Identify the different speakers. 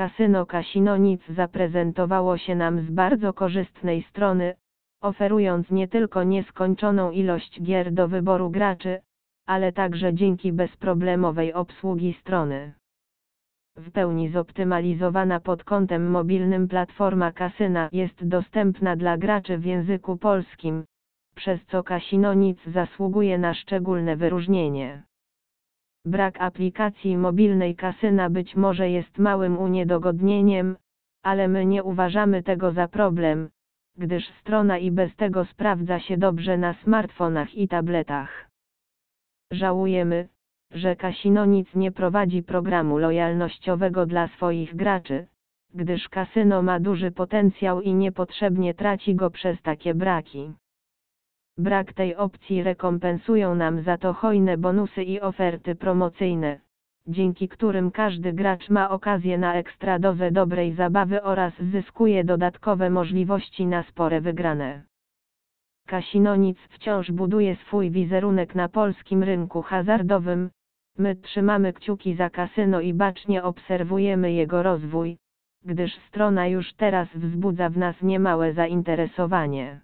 Speaker 1: kasyno Kasinonic zaprezentowało się nam z bardzo korzystnej strony, oferując nie tylko nieskończoną ilość gier do wyboru graczy, ale także dzięki bezproblemowej obsługi strony. W pełni zoptymalizowana pod kątem mobilnym platforma kasyna jest dostępna dla graczy w języku polskim, przez co Kasinonic zasługuje na szczególne wyróżnienie. Brak aplikacji mobilnej kasyna być może jest małym uniedogodnieniem, ale my nie uważamy tego za problem, gdyż strona i bez tego sprawdza się dobrze na smartfonach i tabletach. Żałujemy, że Kasino nic nie prowadzi programu lojalnościowego dla swoich graczy, gdyż kasyno ma duży potencjał i niepotrzebnie traci go przez takie braki. Brak tej opcji rekompensują nam za to hojne bonusy i oferty promocyjne, dzięki którym każdy gracz ma okazję na ekstra dozę dobrej zabawy oraz zyskuje dodatkowe możliwości na spore wygrane. Kasinonic wciąż buduje swój wizerunek na polskim rynku hazardowym, my trzymamy kciuki za kasyno i bacznie obserwujemy jego rozwój, gdyż strona już teraz wzbudza w nas niemałe zainteresowanie.